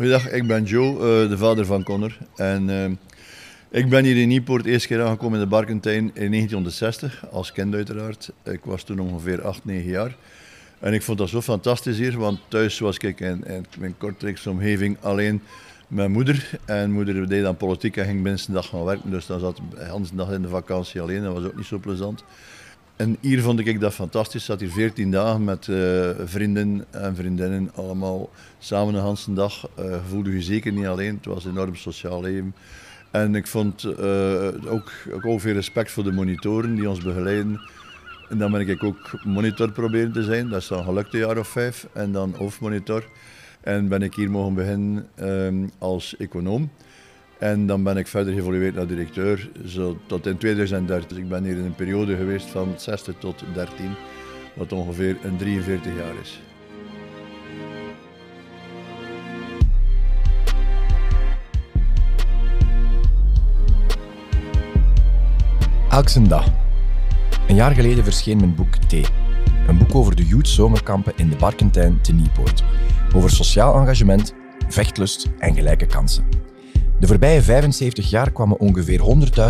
Goedendag, ik ben Joe, uh, de vader van Connor. En uh, ik ben hier in Nieuwpoort eerst keer aangekomen in de Barkentijn in 1960, als kind uiteraard. Ik was toen ongeveer 8, 9 jaar. En ik vond dat zo fantastisch hier, want thuis was ik in, in mijn Kortrijkse omgeving alleen mijn moeder. En moeder deed dan politiek en ging de dag gaan werken. Dus dan zat de hele dag in de vakantie alleen. Dat was ook niet zo plezant. En hier vond ik dat fantastisch. Ik zat hier 14 dagen met uh, vrienden en vriendinnen allemaal samen een hele dag. Uh, voelde je zeker niet alleen. Het was een enorm sociaal leven. En ik vond uh, ook, ook veel respect voor de monitoren die ons begeleiden. En dan ben ik ook monitor proberen te zijn. Dat is dan gelukt een jaar of vijf. En dan hoofdmonitor. En ben ik hier mogen beginnen um, als econoom. En dan ben ik verder geëvolueerd naar directeur, zo tot in 2013. Dus ik ben hier in een periode geweest van 60 tot 13, wat ongeveer een 43 jaar is. Elke dag. Een jaar geleden verscheen mijn boek T. Een boek over de youth zomerkampen in de Barkentijn te Nieuwpoort. Over sociaal engagement, vechtlust en gelijke kansen. De voorbije 75 jaar kwamen ongeveer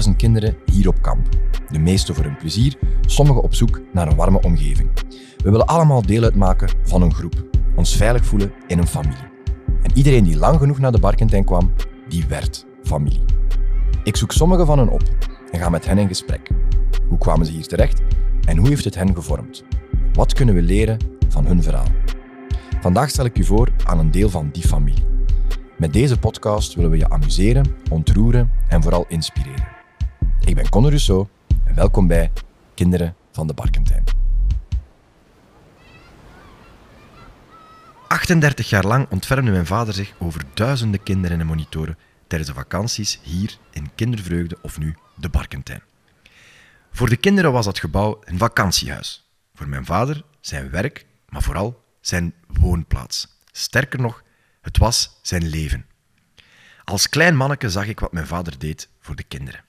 100.000 kinderen hier op kamp. De meeste voor hun plezier, sommigen op zoek naar een warme omgeving. We willen allemaal deel uitmaken van een groep, ons veilig voelen in een familie. En iedereen die lang genoeg naar de Barkentijn kwam, die werd familie. Ik zoek sommigen van hen op en ga met hen in gesprek. Hoe kwamen ze hier terecht en hoe heeft het hen gevormd? Wat kunnen we leren van hun verhaal? Vandaag stel ik u voor aan een deel van die familie. Met deze podcast willen we je amuseren, ontroeren en vooral inspireren. Ik ben Conor Rousseau en welkom bij Kinderen van de Barkentijn. 38 jaar lang ontfermde mijn vader zich over duizenden kinderen en monitoren tijdens de vakanties hier in Kindervreugde of nu de Barkentijn. Voor de kinderen was dat gebouw een vakantiehuis. Voor mijn vader zijn werk, maar vooral zijn woonplaats. Sterker nog, het was zijn leven. Als klein manneke zag ik wat mijn vader deed voor de kinderen.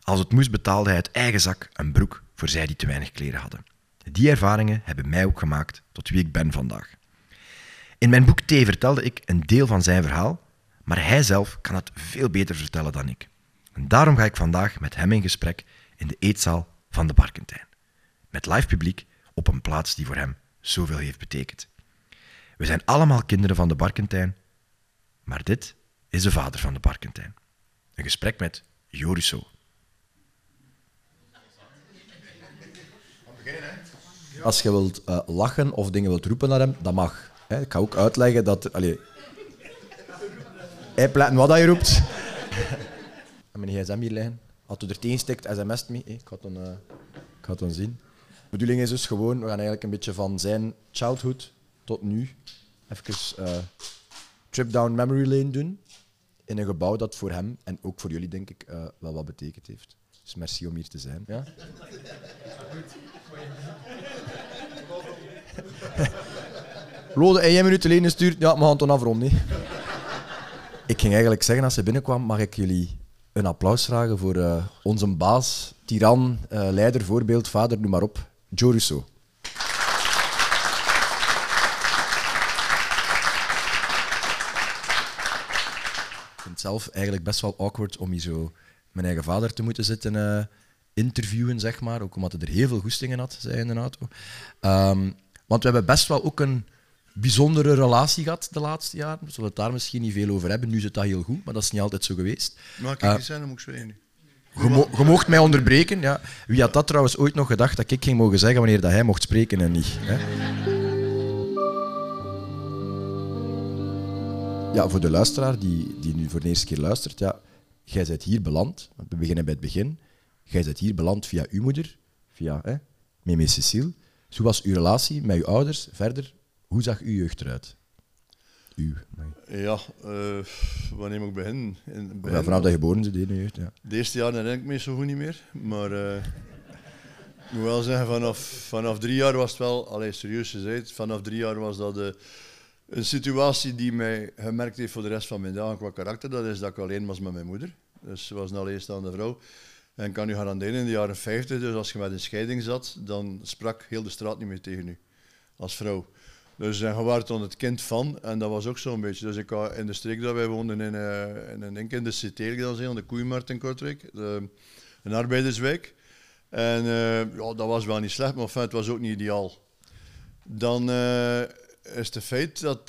Als het moest betaalde hij uit eigen zak een broek voor zij die te weinig kleren hadden. Die ervaringen hebben mij ook gemaakt tot wie ik ben vandaag. In mijn boek T vertelde ik een deel van zijn verhaal, maar hij zelf kan het veel beter vertellen dan ik. En daarom ga ik vandaag met hem in gesprek in de eetzaal van de Barkentijn. Met live publiek op een plaats die voor hem zoveel heeft betekend. We zijn allemaal kinderen van de Barkentijn, maar dit is de vader van de Barkentijn. Een gesprek met Joriso. Als je wilt uh, lachen of dingen wilt roepen naar hem, dat mag. Hè. Ik ga ook uitleggen dat... Allee, hij pleiten wat hij roept. en mijn gsm hier liggen. Als u er tegen stikt, sms't me. Ik het dan, uh, het dan zien. De bedoeling is dus gewoon, we gaan eigenlijk een beetje van zijn childhood tot nu even uh, trip down memory lane doen in een gebouw dat voor hem en ook voor jullie denk ik uh, wel wat betekend heeft. Dus merci om hier te zijn. Ja? Lode, en jij minuten geleden stuurt, ja, we gaan het afronden. Ik ging eigenlijk zeggen, als ze binnenkwam, mag ik jullie een applaus vragen voor uh, onze baas, tiran, leider, voorbeeld, vader, noem maar op, Joe Rousseau. Zelf eigenlijk best wel awkward om hier zo mijn eigen vader te moeten zitten uh, interviewen, zeg maar. Ook omdat hij er heel veel goestingen had, zei in de auto. Um, want we hebben best wel ook een bijzondere relatie gehad de laatste jaren. We zullen het daar misschien niet veel over hebben. Nu zit dat heel goed, maar dat is niet altijd zo geweest. Mag ik uh, zijn, dan moet ik zo mo je mocht mij onderbreken. Ja. Wie had dat trouwens ooit nog gedacht dat ik ging mogen zeggen wanneer dat hij mocht spreken en niet? Hè? Ja, voor de luisteraar die, die nu voor de eerste keer luistert, ja, jij bent hier beland. We beginnen bij het begin. Jij bent hier beland via uw moeder, via hè, Meme Cecile. Dus hoe was uw relatie met uw ouders? Verder, hoe zag uw jeugd eruit? Uw. Ja, uh, wanneer moet ik beginnen? In, beginnen ja, vanaf dat je geboren bent, de jeugd. Ja. De eerste jaar herinner ik me zo goed niet meer. Maar uh, ik moet wel zeggen, vanaf, vanaf drie jaar was het wel, alleen serieus gezegd, vanaf drie jaar was dat de een situatie die mij gemerkt heeft voor de rest van mijn dagen qua karakter, dat is dat ik alleen was met mijn moeder. Dus ze was een alleenstaande vrouw. En ik kan u garanderen, in de jaren 50, dus als je met een scheiding zat, dan sprak heel de straat niet meer tegen u als vrouw. Dus uh, je werd dan het kind van, en dat was ook zo'n beetje. Dus ik in de streek dat wij woonden, in, uh, in, in, in de zijn, de Koeimarkt in Kortrijk, een arbeiderswijk. En uh, ja, dat was wel niet slecht, maar het was ook niet ideaal. Dan het feit dat...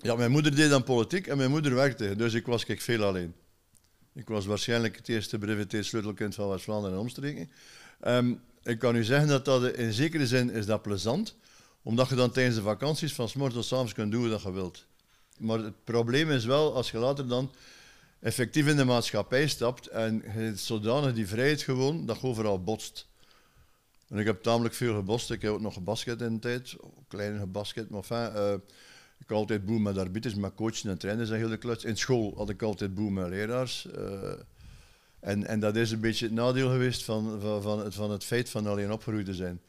ja, mijn moeder deed dan politiek en mijn moeder werkte, dus ik was kijk, veel alleen. Ik was waarschijnlijk het eerste breveteer-sleutelkind van West-Vlaanderen en omstreken. Um, ik kan u zeggen dat dat in zekere zin is dat plezant, omdat je dan tijdens de vakanties van s'morgens tot s'avonds kunt doen wat je wilt. Maar het probleem is wel, als je later dan effectief in de maatschappij stapt en je zodanig die vrijheid gewoon, dat je overal botst. En ik heb tamelijk veel gebost. Ik heb ook nog gebasket in de tijd, kleine gebasket, maar enfin, uh, ik had altijd boel met arbiters, met coaches en trainers en heel de kluts. In school had ik altijd boel met leraars. Uh, en, en dat is een beetje het nadeel geweest van, van, van, het, van het feit van alleen opgegroeid te zijn.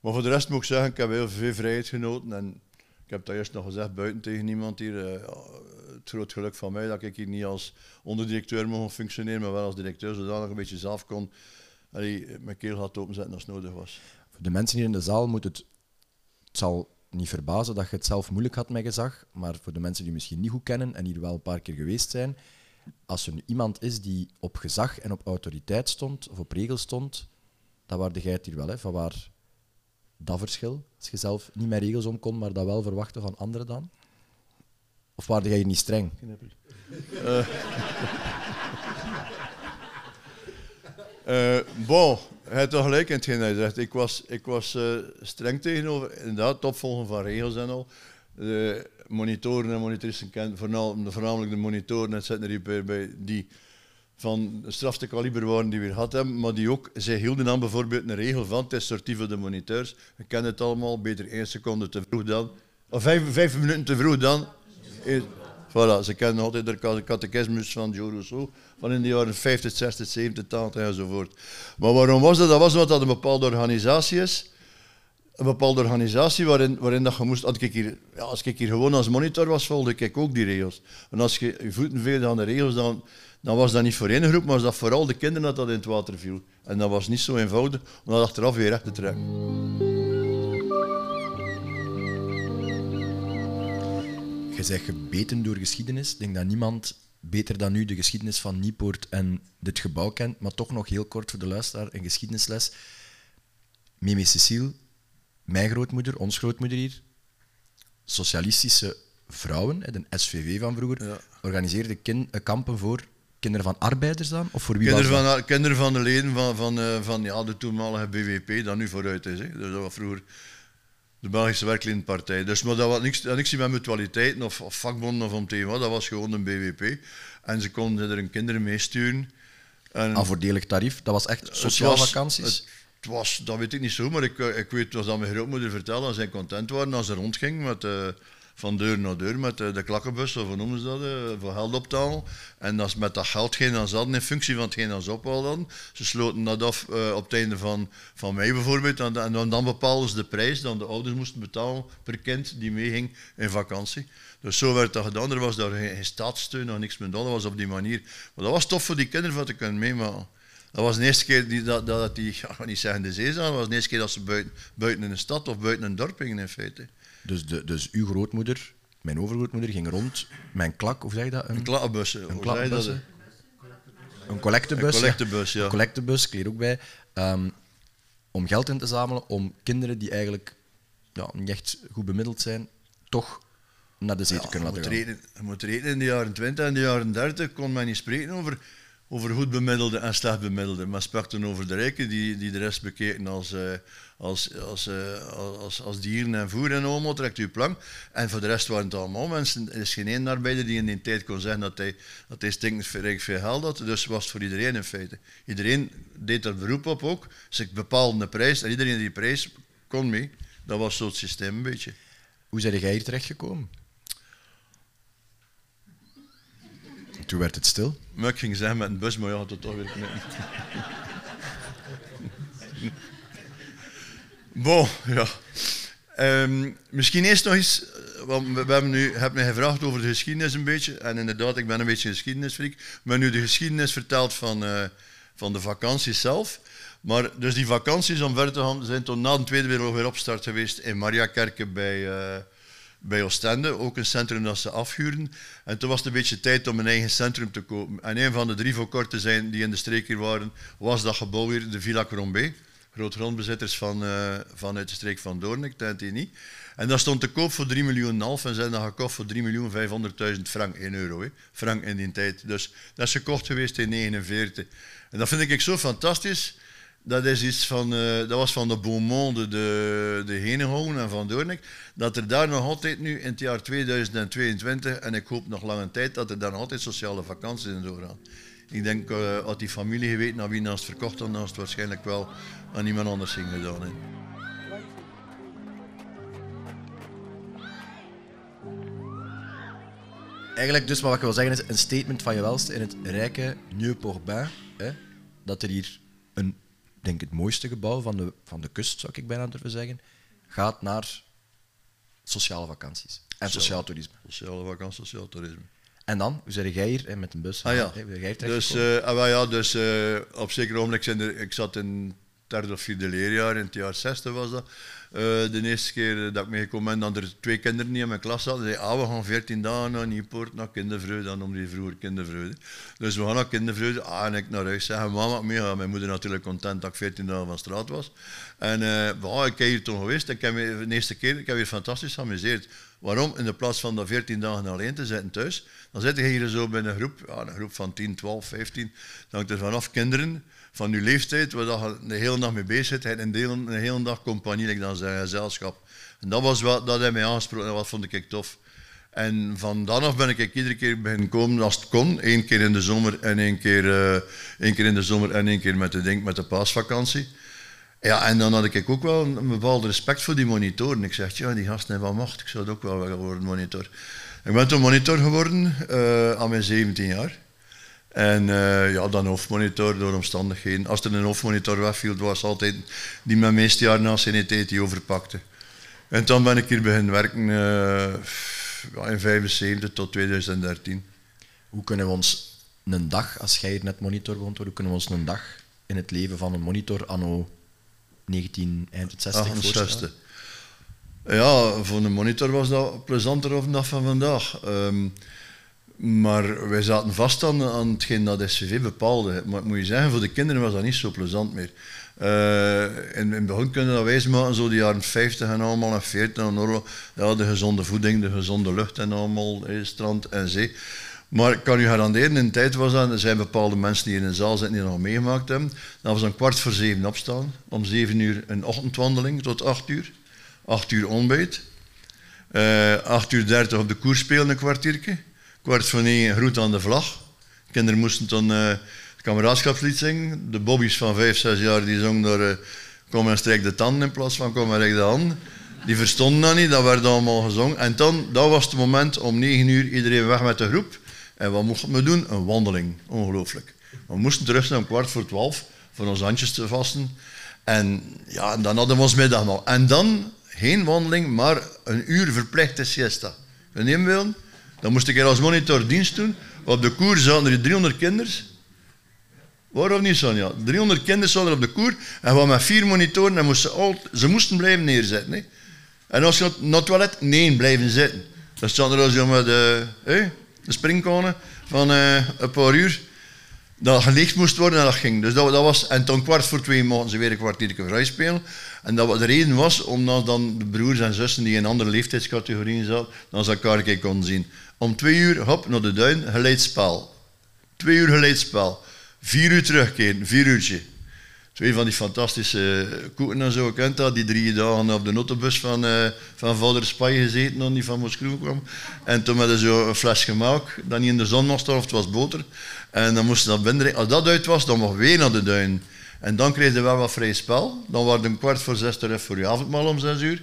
Maar voor de rest moet ik zeggen, ik heb heel veel vrijheid genoten. En ik heb dat eerst nog gezegd buiten tegen niemand hier. Uh, het groot geluk van mij dat ik hier niet als onderdirecteur mocht functioneren, maar wel als directeur, zodat ik een beetje zelf kon allee, mijn keel gaat openzetten als het nodig was. Voor de mensen hier in de zaal moet het, het zal niet verbazen dat je het zelf moeilijk had met gezag, maar voor de mensen die misschien niet goed kennen en hier wel een paar keer geweest zijn, als er iemand is die op gezag en op autoriteit stond, of op regels stond, dan waarde jij het hier wel. Hè? Van waar dat verschil? Als je zelf niet met regels om kon, maar dat wel verwachten van anderen dan? Of waarde jij hier niet streng? Uh. uh, bon, hij toch gelijk in hetgeen hij zegt. Ik was, ik was uh, streng tegenover, inderdaad, het opvolgen van regels en al. De monitoren en monitoristen kennen, voornamelijk de monitoren, et cetera, bij, die van het strafste kaliber waren die we gehad hebben, maar die ook, zij hielden dan bijvoorbeeld een regel van, het is de moniteurs, we kennen het allemaal, beter één seconde te vroeg dan, of vijf, vijf minuten te vroeg dan. Voilà, ze kennen altijd de catechismus van Joe Rousseau van in de jaren 50, 60, 70, 80 enzovoort. Maar waarom was dat? Dat was omdat dat een bepaalde organisatie is. Een bepaalde organisatie waarin, waarin dat je moest... Als ik, hier, ja, als ik hier gewoon als monitor was, volgde ik ook die regels. En als je je voeten veegde aan de regels, dan, dan was dat niet voor één groep, maar was dat vooral de kinderen dat dat in het water viel. En dat was niet zo eenvoudig om dat achteraf weer recht te trekken. Je zegt gebeten door geschiedenis. Ik denk dat niemand beter dan u de geschiedenis van Niepoort en dit gebouw kent, maar toch nog heel kort voor de luisteraar een geschiedenisles. Mimi Cecile, mijn grootmoeder, ons grootmoeder hier, socialistische vrouwen, de SVV van vroeger, ja. organiseerde eh, kampen voor kinderen van arbeiders dan? Of voor wie kinderen, was van, kinderen van de leden van, van, uh, van ja, de toenmalige BWP, dat nu vooruit is. Hè. Dus dat was vroeger de Belgische Werkledenpartij. Dus, maar dat had niks, dat niks met mutualiteiten of, of vakbonden of om te wat, dat was gewoon een BWP. En ze konden er hun kinderen meesturen. En, Aan voordelig tarief, dat was echt sociale vakanties? Het, het, was, dat weet ik niet zo, maar ik, ik weet wat dat mijn grootmoeder vertelde, dat zij content waren als ze rondging met... Uh, van deur naar deur met de, de klakkenbus, of hoe noemen ze dat, uh, voor geld optalen. En als met dat geld geen dan hadden, in functie van hetgeen dat ze ophaalden, ze sloten dat af uh, op het einde van, van mei bijvoorbeeld. En, en dan, bepaalden ze de prijs dan de ouders moesten betalen per kind die meeging in vakantie. Dus zo werd dat gedaan. Er was daar geen, geen staatssteun of niks meer. Dat was op die manier. Maar dat was tof voor die kinderen van te kunnen meemaken. Dat was de eerste keer die, dat, dat die, ik ga niet zeggen de zee dat was de eerste keer dat ze buiten, buiten een stad of buiten een dorp gingen in feite. Dus, de, dus uw grootmoeder, mijn overgrootmoeder, ging rond met een klak, zeg je dat? Een, een klakkenbus. Een klakkenbus. Een collectebus. Een collectebus, ja. Een collectebus, ik leer ook bij. Um, om geld in te zamelen om kinderen die eigenlijk ja, niet echt goed bemiddeld zijn, toch naar de zee te kunnen laten gaan. je moet rekenen, in de jaren 20 en de jaren 30 kon men niet spreken over over goed bemiddelde en slecht bemiddelde. Maar sprak over de rijken die, die de rest bekeken als, uh, als, als, uh, als, als, dieren en voer en allemaal, trekt. En voor de rest waren het allemaal mensen. Er is geen één arbeider die in die tijd kon zeggen dat hij, dat hij stinkend veel, veel geld had. Dus was het voor iedereen in feite. Iedereen deed er beroep op ook. Ze bepaalden de prijs en iedereen die prijs kon mee. Dat was zo het systeem een beetje. Hoe zijn jij hier terechtgekomen? Toen werd het stil. Maar ik ging zeggen met een bus, maar ja, had het toch weer knippen. bon, ja. Um, misschien eerst nog eens, eh, want we hebben nu, heb mij gevraagd over de geschiedenis een beetje. En inderdaad, ik ben een beetje geschiedenisfreak. Maar nu de geschiedenis verteld van, uh, van de vakanties zelf. Maar dus die vakanties om verder te gaan zijn tot na de Tweede Wereldoorlog weer opstart geweest in Mariakerke bij, uh, bij Oostende. Ook een centrum dat ze afhuurden. En toen was het een beetje tijd om een eigen centrum te kopen. En een van de drie voor kort te zijn die in de streek hier waren, was dat gebouw hier, de Villa Crombé. Groot grondbezitters van, uh, vanuit de streek van Doornik, TNT niet. En dat stond te koop voor 3 miljoen en en zijn dan gekocht voor 3 miljoen 500.000 frank, 1 euro. Hè. Frank in die tijd. Dus dat is gekocht geweest in 1949. En dat vind ik zo fantastisch. Dat, is iets van, uh, dat was van de Beaumont, de, de Henegouwen en van Doornik. Dat er daar nog altijd nu in het jaar 2022, en ik hoop nog lange tijd, dat er daar nog altijd sociale vakanties in doorgaan. Ik denk, uh, had die familie geweten naar wie naast verkocht, dan naast waarschijnlijk wel aan iemand anders ging gedaan. Eigenlijk dus wat ik wil zeggen is een statement van je welste in het rijke Nieuw-Porbin. Dat er hier een, denk het mooiste gebouw van de, van de kust, zou ik bijna durven zeggen, gaat naar sociale vakanties en sociaal toerisme. Sociale vakanties, sociaal toerisme. En dan, hoe zeg jij hier met een bus? Ah ja, dus, uh, ah, ja, dus uh, op zeker ogenblik zijn er, ik zat in derde of vierde leerjaar, in het jaar 60 was dat. Uh, de eerste keer dat ik meegekomen ben, dat er twee kinderen niet in mijn klas zaten. Zeiden, ah, we gaan 14 dagen naar Nieuwpoort, naar kindervreugde, dan om die vroeger kindervreugde. Dus we gaan naar kindervreugde, ah, en ik naar huis zeggen, mama. Mijn moeder natuurlijk content dat ik 14 dagen van straat was. En uh, ik ben hier toen geweest, ik heb de eerste keer, ik heb weer fantastisch geamuseerd. Waarom? In de plaats van dat 14 dagen alleen te zitten thuis, dan zit je hier zo bij een groep, ja, een groep van 10, 12, 15, dan hangt er vanaf kinderen van je leeftijd, waar je de hele dag mee bezig bent, en de hele, de hele dag compagnie, ik dan zeggen, gezelschap. En dat was wat dat hij mij aangesproken en wat vond ik tof. En van dan ben ik iedere keer beginnen komen als het kon. Eén keer in de zomer en één keer, uh, één keer in de zomer en één keer met de, denk, met de paasvakantie. Ja, en dan had ik ook wel een, bepaald respect voor die monitoren. Ik zeg, ja, die gasten hebben wel macht. Ik zou het ook wel willen worden, monitor. Ik ben toen monitor geworden uh, aan mijn 17 jaar. En uh, ja, dan hoofdmonitor door omstandigheden. Als er een hoofdmonitor wegviel, was altijd die mijn meeste jaar na CNT die overpakte. En dan ben ik hier beginnen werken uh, in 75 tot 2013. Hoe kunnen we ons een dag, als jij hier net monitor woont, hoe kunnen we ons een dag in het leven van een monitor anno 1960 voorstellen? Ja, voor een monitor was dat plezanter of dat van vandaag. Um, maar wij zaten vast aan, hetgeen dat SVV bepaalde. Maar moet je zeggen, voor de kinderen was dat niet zo plezant meer. Uh, in, in het begin kunnen dat wijsmaken, zo de jaren 50 en allemaal en 40 en oorlog. De gezonde voeding, de gezonde lucht en allemaal, eh, strand en zee. Maar ik kan u garanderen, in de tijd was dat, er zijn bepaalde mensen die in de zaal zitten die nog meegemaakt hebben. Dan was een kwart voor zeven opstaan, om zeven uur een ochtendwandeling tot acht uur. Acht uur ontbijt. Uh, acht uur dertig op de koers spelen een kwartiertje kwart van negen groet aan de vlag. Kinderen moesten dan uh, het kameraadschapslied zingen. De bobby's van vijf, zes jaar die zongen door uh, Kom en strek de tanden in plaats van Kom en rek de hand. Die verstonden dat niet, dat werd allemaal gezongen. En dan, dat was het moment om negen uur iedereen weg met de groep. En wat mochten we doen? Een wandeling. Ongelooflijk. We moesten terug naar een kwart voor twaalf voor onze handjes te vasten. En ja, dan hadden we ons middag nog. En dan geen wandeling, maar een uur verplichte siesta. Kun je willen? Dan moest ik er als monitor dienst doen. Op de koer zaten er 300 kinderen. Waarom niet, Sonja? 300 kinderen zaten op de koer. En we met vier monitoren en moesten ze moesten blijven neerzetten. Hè. En als je naar het toilet, nee, blijven zitten. Dan stonden er zo met de, hè, de springkonen van uh, een paar uur. Dat gelicht moest worden en dat ging. Dus dat, dat was, en toen kwart voor twee mochten ze weer een kwartiertje vrij spelen. En dat de reden was omdat dan de broers en zussen die in andere leeftijdscategorieën zaten, dan ze elkaar konden zien. Om twee uur, hop, naar de duin, geleidspel. Twee uur geleidspel. Vier uur terugkeren, vier uurtje. Twee van die fantastische koeken en zo, kent dat? Die drie dagen op de notenbus van, uh, van vader Spanje gezeten, nog niet van Moskou kwam. En toen hadden ze een fles gemaakt, dat niet in de zon mocht of het was boter. En dan moesten dat binnen. Als dat uit was, dan mocht weer naar de duin. En dan kreeg je wel wat vrij spel. Dan waren een kwart voor zes terug voor je avondmaal om zes uur.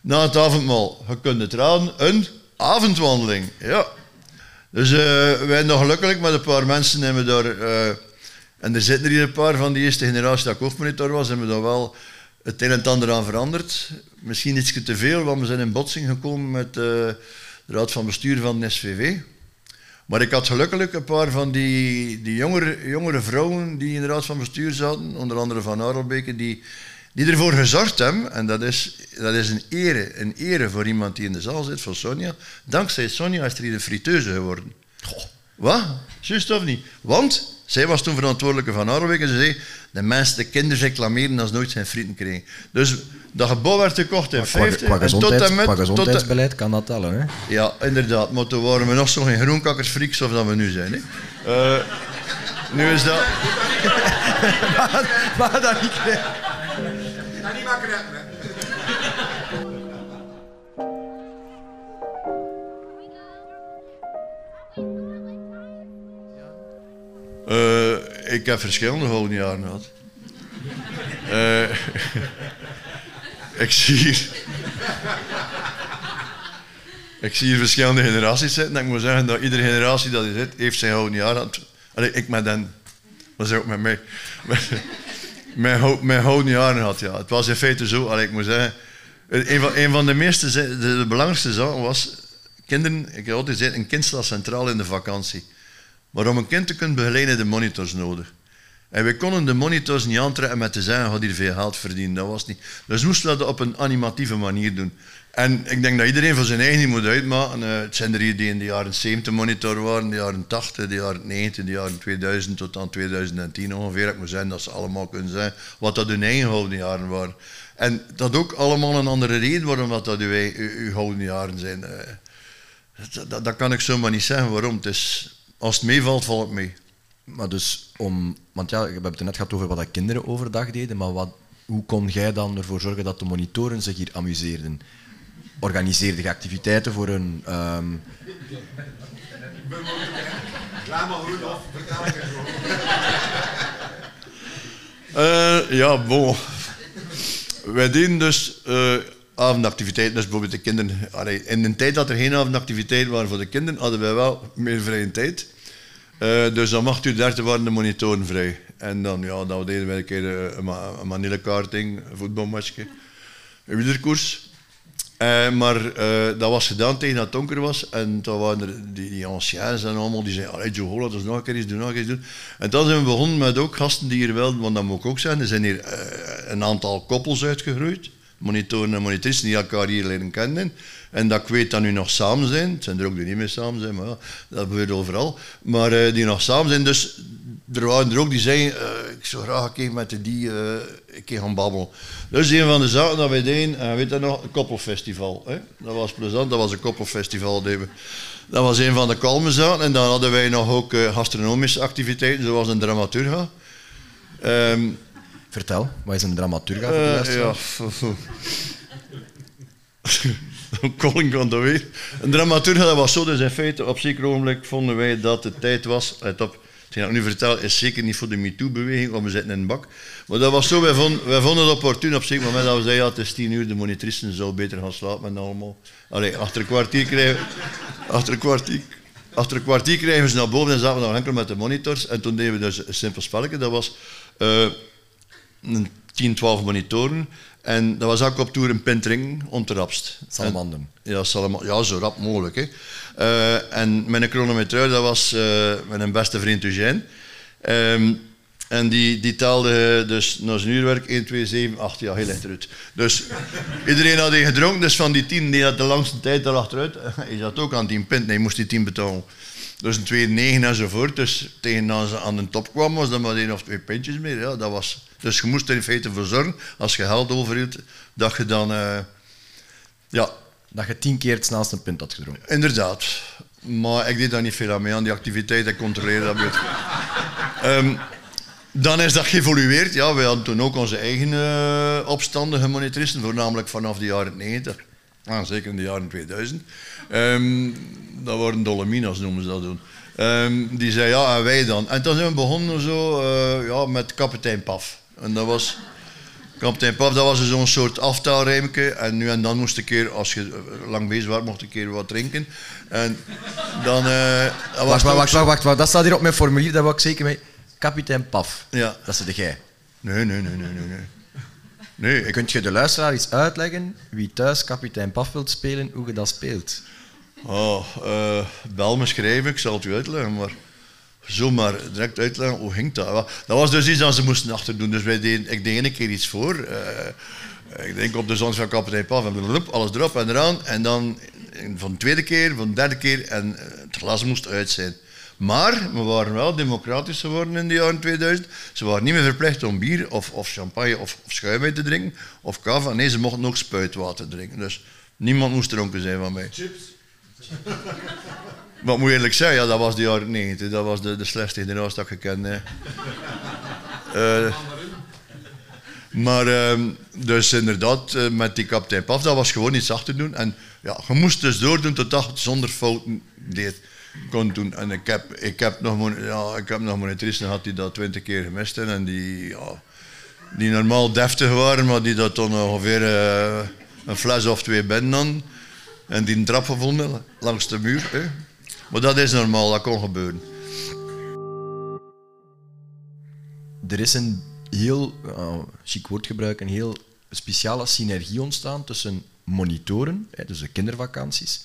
Na het avondmaal, je kunt het raden, een avondwandeling. Ja. Dus uh, wij nog gelukkig met een paar mensen hebben daar... Uh, en er zitten hier een paar van die eerste generatie dat hoofdmonitor was, hebben we daar wel het een en ander aan veranderd. Misschien iets te veel, want we zijn in botsing gekomen met uh, de raad van bestuur van de SVV. Maar ik had gelukkig een paar van die, die jongere, jongere vrouwen die in de raad van bestuur zaten, onder andere van Arelbeke, die, die ervoor gezorgd hebben. En dat is, dat is een, ere, een ere voor iemand die in de zaal zit, voor Sonja. Dankzij Sonja is er hier een friteuse geworden. Goh. Wat? Juist of niet? Want zij was toen verantwoordelijke van Arwijk en ze zei, de mensen, de kinderen reclameren als ze nooit zijn frieten kregen. Dus dat gebouw werd gekocht in Qua, 50 qua, en tot gezondheids- en met... qua tot en- gezondheidsbeleid kan dat tellen. Hè? ja, inderdaad. Maar toen waren we nog zo geen groenkakkersfreaks of dat we nu zijn. Hè. Eh, nu is dat... Maar dat niet. Retten, hè. Eh, ik heb verschillende gouden jaren gehad. Eh, ik zie hier... Ik zie verschillende generaties zitten. En ik moet zeggen dat iedere generatie dat hier zit, heeft zijn gouden gehad. Allee, ik met hen. Maar zij ook met mij. Mijn, hou- mijn jaren gehad, ja. Het was in feite zo. Allee, ik moet zeggen... Een van, van de meeste... de belangrijkste zaken was... Kinderen... Ik heb altijd gezegd, een kind staat centraal in de vakantie. Maar om een kind te kunnen begeleiden, de monitors nodig. En we konden de monitors niet aantrekken met te zeggen, gaat hier veel geld verdienen. Dat was niet. Dus moesten we dat op een animatieve manier doen. En ik denk dat iedereen voor zijn eigen moet uitmaken. Eh, het zijn er hier die in de jaren 70 monitor waren, de jaren 80, de jaren 90, de jaren 2000 tot aan 2010 ongeveer. Ik moet zeggen dat ze allemaal kunnen zijn wat dat hun eigen gouden jaren waren. En dat ook allemaal een andere reden waarom dat, dat uw, uw, gouden jaren zijn. Eh, dat kan ik zomaar niet zeggen waarom. Het is, als het meevalt, valt het mee. Maar dus om, want ja, we hebben het net gehad over wat dat kinderen overdag deden, maar wat, hoe kon jij dan ervoor zorgen dat de monitoren zich hier amuseerden? Organiseerde je activiteiten voor hun. Laat maar goed af, vertel het ja, bon. Wij deden dus eh, avondactiviteiten. Dus bijvoorbeeld de kinderen... allee, in de tijd dat er geen avondactiviteiten waren voor de kinderen, hadden wij wel meer vrije tijd. Eh, dus om 8 uur 30 waren de monitoren vrij. En dan, ja, dan deden wij een keer eh, een, een manillekaarting, een voetbalmatchje, een wielerkoers. Eh, maar dat was gedaan tegen dat het donker was. En toen waren er die, die anciens en allemaal die zeiden: Allee, Joe, dat is nog een keer iets doen, nog een doen. En toen zijn we begonnen met ook gasten die hier wel, want dat moet ik ook zijn. Er zijn hier een aantal koppels uitgegroeid. Monitoren en monitoristen die elkaar hier leren kennen. En dat ik weet dat nu nog samen zijn. Het zijn er ook die niet meer samen zijn, maar ja, dat gebeurt overal. Maar eh, die nog samen zijn. Dus er waren er ook die zeiden, eh, ik zou graag een keer met de die eh, een keer gaan babbelen. Dus een van de zaken dat wij deden, en weet dat nog, een koppelfestival. Hè? Dat was plezant, dat was een koppelfestival. we. Dat was een van de kalme zaken. En dan hadden wij nog ook gastronomische activiteiten, zoals een dramaturga. Ehm, vertel, wat is een dramaturga voor de ja. Colin weer. Een dramaturg, dat was zo, dus in feite, op zeker ogenblik vonden wij dat het tijd was. Let op, hetgeen ik nu vertel is zeker niet voor de MeToo-beweging, want we zitten in een bak. Maar dat was zo, wij vonden, het opportun op zeker moment dat we zeiden, ja, het is tien uur, de monitristen zou beter gaan slapen en allemaal. Allee, achter een kwartier krijgen, achter een kwartier, achter een kwartier krijgen we ze naar boven en zaten we nog enkel met de monitors. En toen deden we dus een simpel spelletje, dat was... eh, een 10, 12 monitoren. En dat was ook op toer een pintring om te rapst. Salamanden. En- Ja, salama- ja, zo rap mogelijk. Hè. Eh, en mijn chronometreur, dat was eh, mijn beste vriend Eugène. Ehm, en die, die telde dus na zijn uurwerk 1, 2, 7, 8, ja, heel achteruit. Dus iedereen had die gedronken, dus van die 10 die had de langste tijd al achteruit. Hij zat ook aan 10 pint, nee, moest die 10 betalen. Dus een 2, 9 enzovoort. Dus tegen als ze aan de top kwam, was dat maar één of twee pintjes meer. Ja, dat was, dus je moest er in feite voor zorgen, als je geld overhield, dat je dan... eh, ja, Dat je tien keer het snelste punt had gedronken. Inderdaad. Maar ik deed daar niet veel aan mee, aan die activiteit. Ik controleerde dat beetje. Ehm, dan is dat geëvolueerd. Ja, wij hadden toen ook onze eigen eh, opstanden gemonitoristen, voornamelijk vanaf de jaren 90. Ah, zeker in de jaren 2000. Ehm, dat waren Dolominas, noemen ze dat toen. Ehm, die zei ja, en wij dan. En toen zijn we begonnen zo, eh, ja, met kapitein Paf. En dat was... Kapitein Paf, dat was dus zo'n soort aftaalrijmke. En nu en dan moest een keer, als je eh, lang bezig was, mocht een keer wat drinken. En dan... eh, was Wacht, wacht, wacht, wacht, wacht. Dat staat hier op mijn formulier, dat wil ik zeker mee. Kapitein Paf. Ja. Dat is de jij. Nee, nee, nee, nee, nee. nee. Nee, ik, Kunt je de luisteraar eens uitleggen wie thuis kapitein Paf wilt spelen, hoe je dat speelt? Oh, eh, bel me schrijven, ik zal het u uitleggen, maar zomaar direct uitleggen, hoe ging dat? Dat was dus iets dat ze moesten achterdoen, dus wij deden, ik deed een keer iets voor. eh, ik denk op de zon van kapitein Paf, en alles erop en eraan. En dan van de tweede keer, van de derde keer, en eh, het glas moest uit zijn. Maar we waren wel democratisch geworden in de jaren 2000. Ze waren niet meer verplicht om bier of, of champagne of, of schuim uit te drinken, of kava. Nee, ze mochten ook spuitwater drinken. Dus niemand moest dronken zijn van mij. Chips. Wat moet je eerlijk zeggen, ja, dat was de jaren 90. Dat was de, de slechtste generatie dat ik gekend. Eh, maar ehm, dus inderdaad, eh, met die kapitein Paf, dat was gewoon iets achter doen. En ja, je moest dus doordoen totdat je het zonder fouten deed, kon doen. En ik heb, ik heb nog, mon- ja, ik heb nog gehad die dat twintig keer gemist. En die, ja, die normaal deftig waren, maar die dat dan ongeveer eh, een fles of twee binnen hadden. En die een trap gevonden langs de muur. Maar dat is normaal, dat kon gebeuren. Er is een heel, uh, chic woordgebruik, een heel speciale synergie ontstaan tussen monitoren, dus de kindervakanties,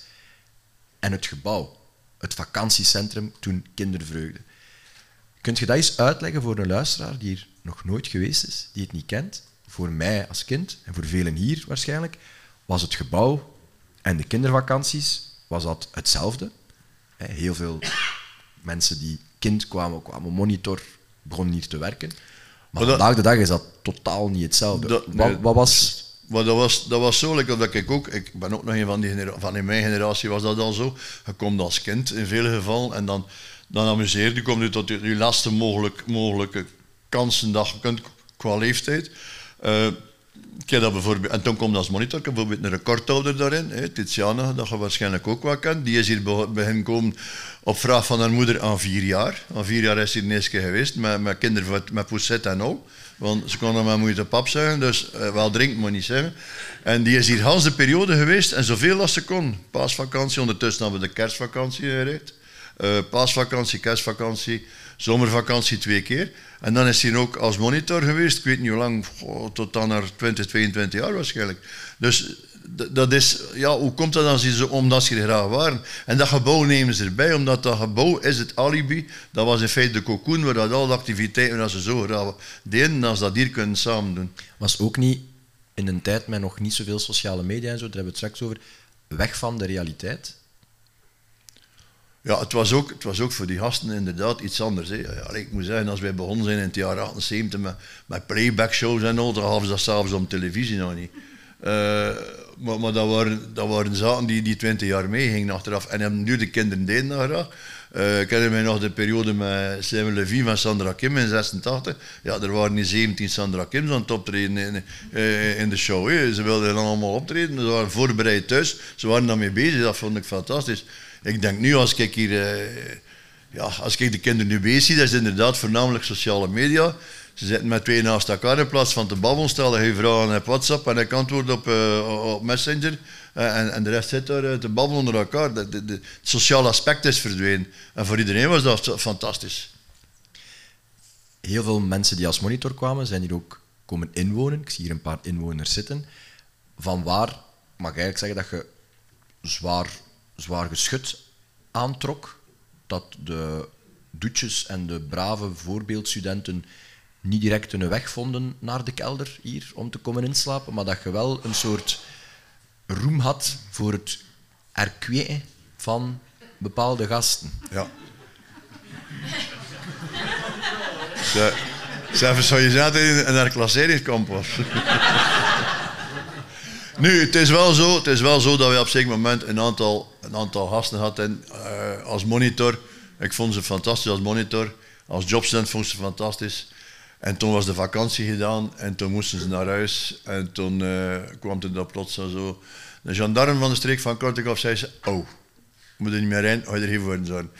en het gebouw, het vakantiecentrum toen Kindervreugde. Kunt je dat eens uitleggen voor een luisteraar die hier nog nooit geweest is, die het niet kent? Voor mij als kind en voor velen hier waarschijnlijk, was het gebouw en de kindervakanties was dat hetzelfde. Heel veel mensen die kind kwamen, kwamen monitor, begonnen hier te werken. Maar, Maar dat- vandaag de dag is dat totaal niet hetzelfde. Dat- wat, nee. wat was... Maar dat was, dat was zo, like, dat ik ook, ik ben ook nog een van die van in mijn generatie was dat al zo. Je komt als kind in vele gevallen en dan, dan amuseer je, kom je tot je, je laatste mogelijk, mogelijke kansen dat je kunt qua leeftijd. Eh, ik heb dat bijvoorbeeld, en toen komt als monitor, bijvoorbeeld een recordhouder daarin, hè, Tiziana, dat je waarschijnlijk ook wel kent. Die is hier be- beginnen komen op vraag van haar moeder aan vier jaar. Aan vier jaar is ze hier keer geweest, met, met kinderen met poussette en al. Want ze kon dan maar moeite pap zeggen, dus eh, wel drinken moet niet zeggen. En die is hier de periode geweest en zoveel als ze kon. Paasvakantie, ondertussen hebben we de kerstvakantie gereed. Eh, paasvakantie, kerstvakantie, zomervakantie twee keer. En dan is hij ook als monitor geweest, ik weet niet hoe lang, tot dan naar 20, 22 jaar waarschijnlijk. Dus dat is, ja, hoe komt dat dan? Ze Omdat ze er graag waren. En dat gebouw nemen ze erbij, omdat dat gebouw is het alibi. Dat was in feite de cocoon waar dat al de activiteiten dat ze zo graag deden, ze dat hier kunnen samen doen. was ook niet in een tijd met nog niet zoveel sociale media en zo, daar hebben we het straks over, weg van de realiteit. Ja, het was, ook, het was ook voor die gasten inderdaad iets anders. Hè. Ja, ik moet zeggen, als wij begonnen zijn in het jaar 78 met, met playback shows en al, dan gaven ze dat s'avonds op televisie nog niet. Eh, maar maar dat, waren, dat waren zaken die, die 20 jaar meegingen achteraf. En nu de kinderen deden dat graag. Eh, ik herinner mij nog de periode met Simon Levy van Sandra Kim in 86. Ja, er waren niet 17 Sandra Kims aan het optreden in, eh, in de show. Ze wilden dan allemaal optreden. Ze waren voorbereid thuis. Ze waren daarmee bezig. Dat vond ik fantastisch. Ik denk nu, als ik hier... eh, ja, als ik de kinderen nu bezig zie, dat is inderdaad voornamelijk sociale media. Ze zitten met twee naast elkaar in plaats van te babbelen, stellen je vragen op WhatsApp en ik antwoord op, eh, op Messenger. Eh, en, en de rest zit daar te babbelen onder elkaar. De, de- het sociale aspect is verdwenen. En voor iedereen was dat fantastisch. Heel veel mensen die als monitor kwamen, zijn hier ook komen inwonen. Ik zie hier een paar inwoners zitten. Van waar mag ik eigenlijk zeggen dat je zwaar, zwaar geschut aantrok. Dat de doetjes en de brave voorbeeldstudenten niet direct hun weg vonden naar de kelder hier om te komen inslapen, maar dat je wel een soort roem had voor het erkweten van bepaalde gasten. Ja. Zou je zaten in een herklasseringskamp was. Nu, het is, wel zo, het is wel zo dat we op een zeker moment een aantal, een aantal gasten hadden eh, als monitor. Ik vond ze fantastisch als monitor. Als jobstudent vond ze fantastisch. En toen was de vakantie gedaan en toen moesten ze naar huis. En toen eh, kwam er dat plots zo... De gendarme van de streek van Kortekhof zei ze... Oh, moet er niet meer in, ga je er geen voor zorgen.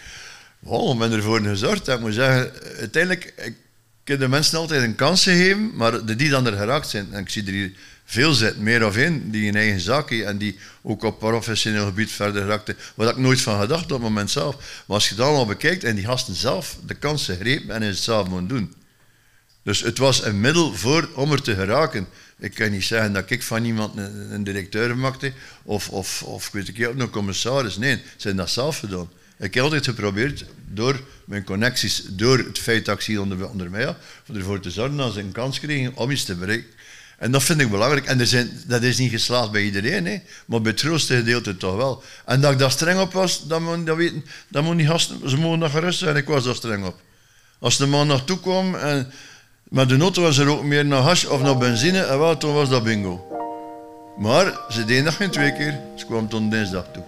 Oh, ik ben ervoor gezorgd. Ik moet zeggen, uiteindelijk, ik heb de mensen altijd een kans gegeven, maar de die dan er geraakt zijn, en ik zie er hier veel zitten, meer of één, die een eigen hebben en die ook op professioneel gebied verder geraakten, waar ik nooit van gedacht op het moment zelf. Maar als je bekijkt en die gasten zelf de kansen grepen en het zelf moeten doen, Dus het was een middel voor, om er te geraken. Ik kan niet zeggen dat ik van iemand een, directeur maakte of, of, of weet ik een commissaris. Nee, ze hebben dat zelf gedaan. Ik heb altijd geprobeerd, door mijn connecties, door het feit dat ik zie onder, onder mij had, ervoor te zorgen dat ze een kans kregen om iets te bereiken. En dat vind ik belangrijk. En er zijn, dat is niet geslaagd bij iedereen, hè. maar bij het grootste gedeelte toch wel. En dat ik daar streng op was, dat moet dat weten. Dat gasten, ze mogen nog gerust zijn, ik was daar streng op. Als de man naartoe kwam en met de auto was er ook meer naar hash of naar benzine, en wel, toen was dat bingo. Maar ze deden dat geen twee keer, ze kwam tot dinsdag toe.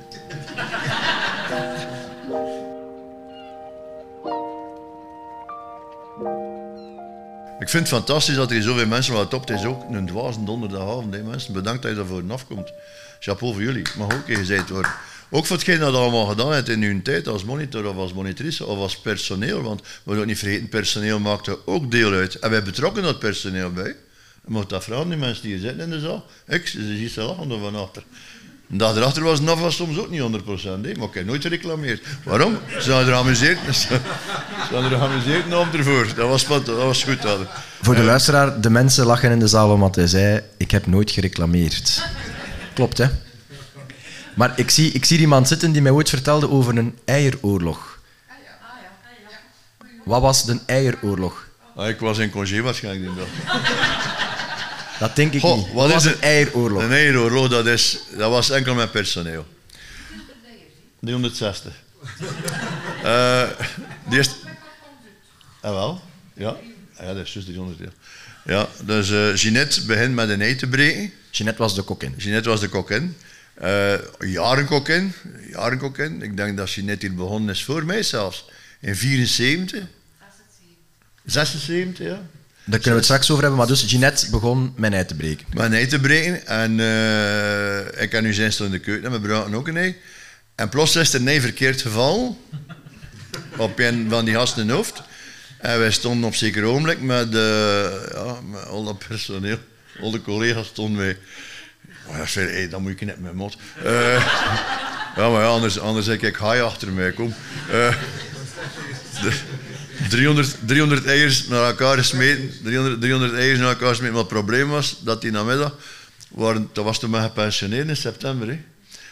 Ik vind het fantastisch dat er zoveel mensen wat op. Het is ook een dwaze donderdagavond. Hè, mensen. Bedankt dat je daarvoor afkomt. Chapeau voor jullie. Mag ook gezegd worden. Ook voor hetgeen dat allemaal gedaan hebt in uw tijd als monitor of als monitrice of als personeel. Want we moeten niet vergeten, personeel maakt er ook deel uit. En wij betrokken dat personeel bij. Je moet dat vragen, die mensen die hier zitten in de zaal. Ik, ze ziet ze lachen er van achter. En dat erachter was NAVA soms ook niet 100%, hè? maar ik heb nooit gereclameerd. Waarom? Ze hadden er geamuseerd. Ze hadden er geamuseerd ervoor. Dat was, dat was goed. Dat. Voor de luisteraar, de mensen lachen in de zaal omdat hij zei: Ik heb nooit gereclameerd. Klopt, hè? Maar ik zie, ik zie iemand zitten die mij ooit vertelde over een eieroorlog. Wat was de eieroorlog? Ah, ik was in congé waarschijnlijk die dag. Dat denk ik Goh, niet. wat Wat is was een eieroorlog? Een eieroorlog, dat, is, dat was enkel met personeel. 360. Eh die is... Ah, wel? Ja. Ah, ja, dat is juist 300. Ja, ja dus eh Jeanette begint met een ei te breken. Jeanette was de kokin. Jeanette was de kokin. Eh jaren kokin. Jaren kokin. Ik denk dat Jeanette hier begonnen is voor mij zelfs. In 74. 76, ja. Daar kunnen we het straks over hebben, maar dus Jeanette begon mijn ei te breken. Mijn ei te breken. En eh, ik heb nu zijn in de keuken en we gebruiken ook een ei. En plots is er een ei verkeerd gevallen. op een van die gasten in hoofd. En wij stonden op zeker ogenblik met, eh, ja, met al dat personeel. Al de collega's stonden wij. Maar ik zei, dan moet ik net met mot. Eh, ja, maar ja, anders, anders zeg ik, ga je achter mij, kom. De- 300, 300 eiers naar elkaar gesmeten. 300, 300 eiers naar elkaar gesmeten. Maar het probleem was dat die namiddag, waren, dat was toen maar gepensioneerd in september. Hè.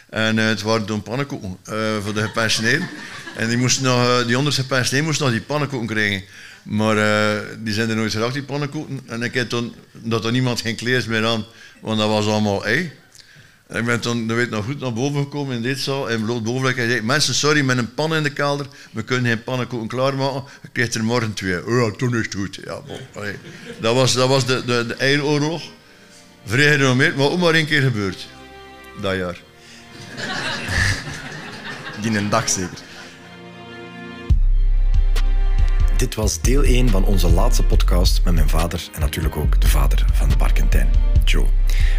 En eh, het waren toen pannenkoeken eh, voor de gepensioneerden. En die, moesten nog, eh, die 100 gepensioneerden moesten nog die pannenkoeken krijgen. Maar die zijn er nooit geraakt, die pannenkoeken. En ik heb toen, dat er niemand geen kleers meer aan, want dat was allemaal ei. En ik ben toen, dat weet nog goed, naar boven gekomen in dit zaal. En bloot boven en zei, mensen, sorry, met een pan in de kelder. We kunnen geen pannenkoeken klaarmaken. Ik krijg er morgen twee. Oh ja, toen is het goed. Ja, bon, allee. Dat was, dat was de, de, de eieroorlog. Vrij gerenommeerd, maar ook maar één keer gebeurd. Dat jaar. In een dag zeker. Dit was deel 1 van onze laatste podcast met mijn vader en natuurlijk ook de vader van de Barkentijn, Joe.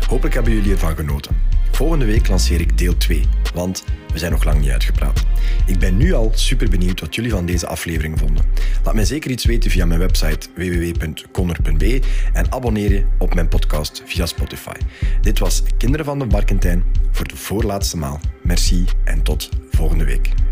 Hopelijk hebben jullie ervan genoten. Volgende week lanceer ik deel 2, want we zijn nog lang niet uitgepraat. Ik ben nu al super benieuwd wat jullie van deze aflevering vonden. Laat mij zeker iets weten via mijn website www.conner.be en abonneer je op mijn podcast via Spotify. Dit was Kinderen van de Barkentijn voor de voorlaatste maal. Merci en tot volgende week.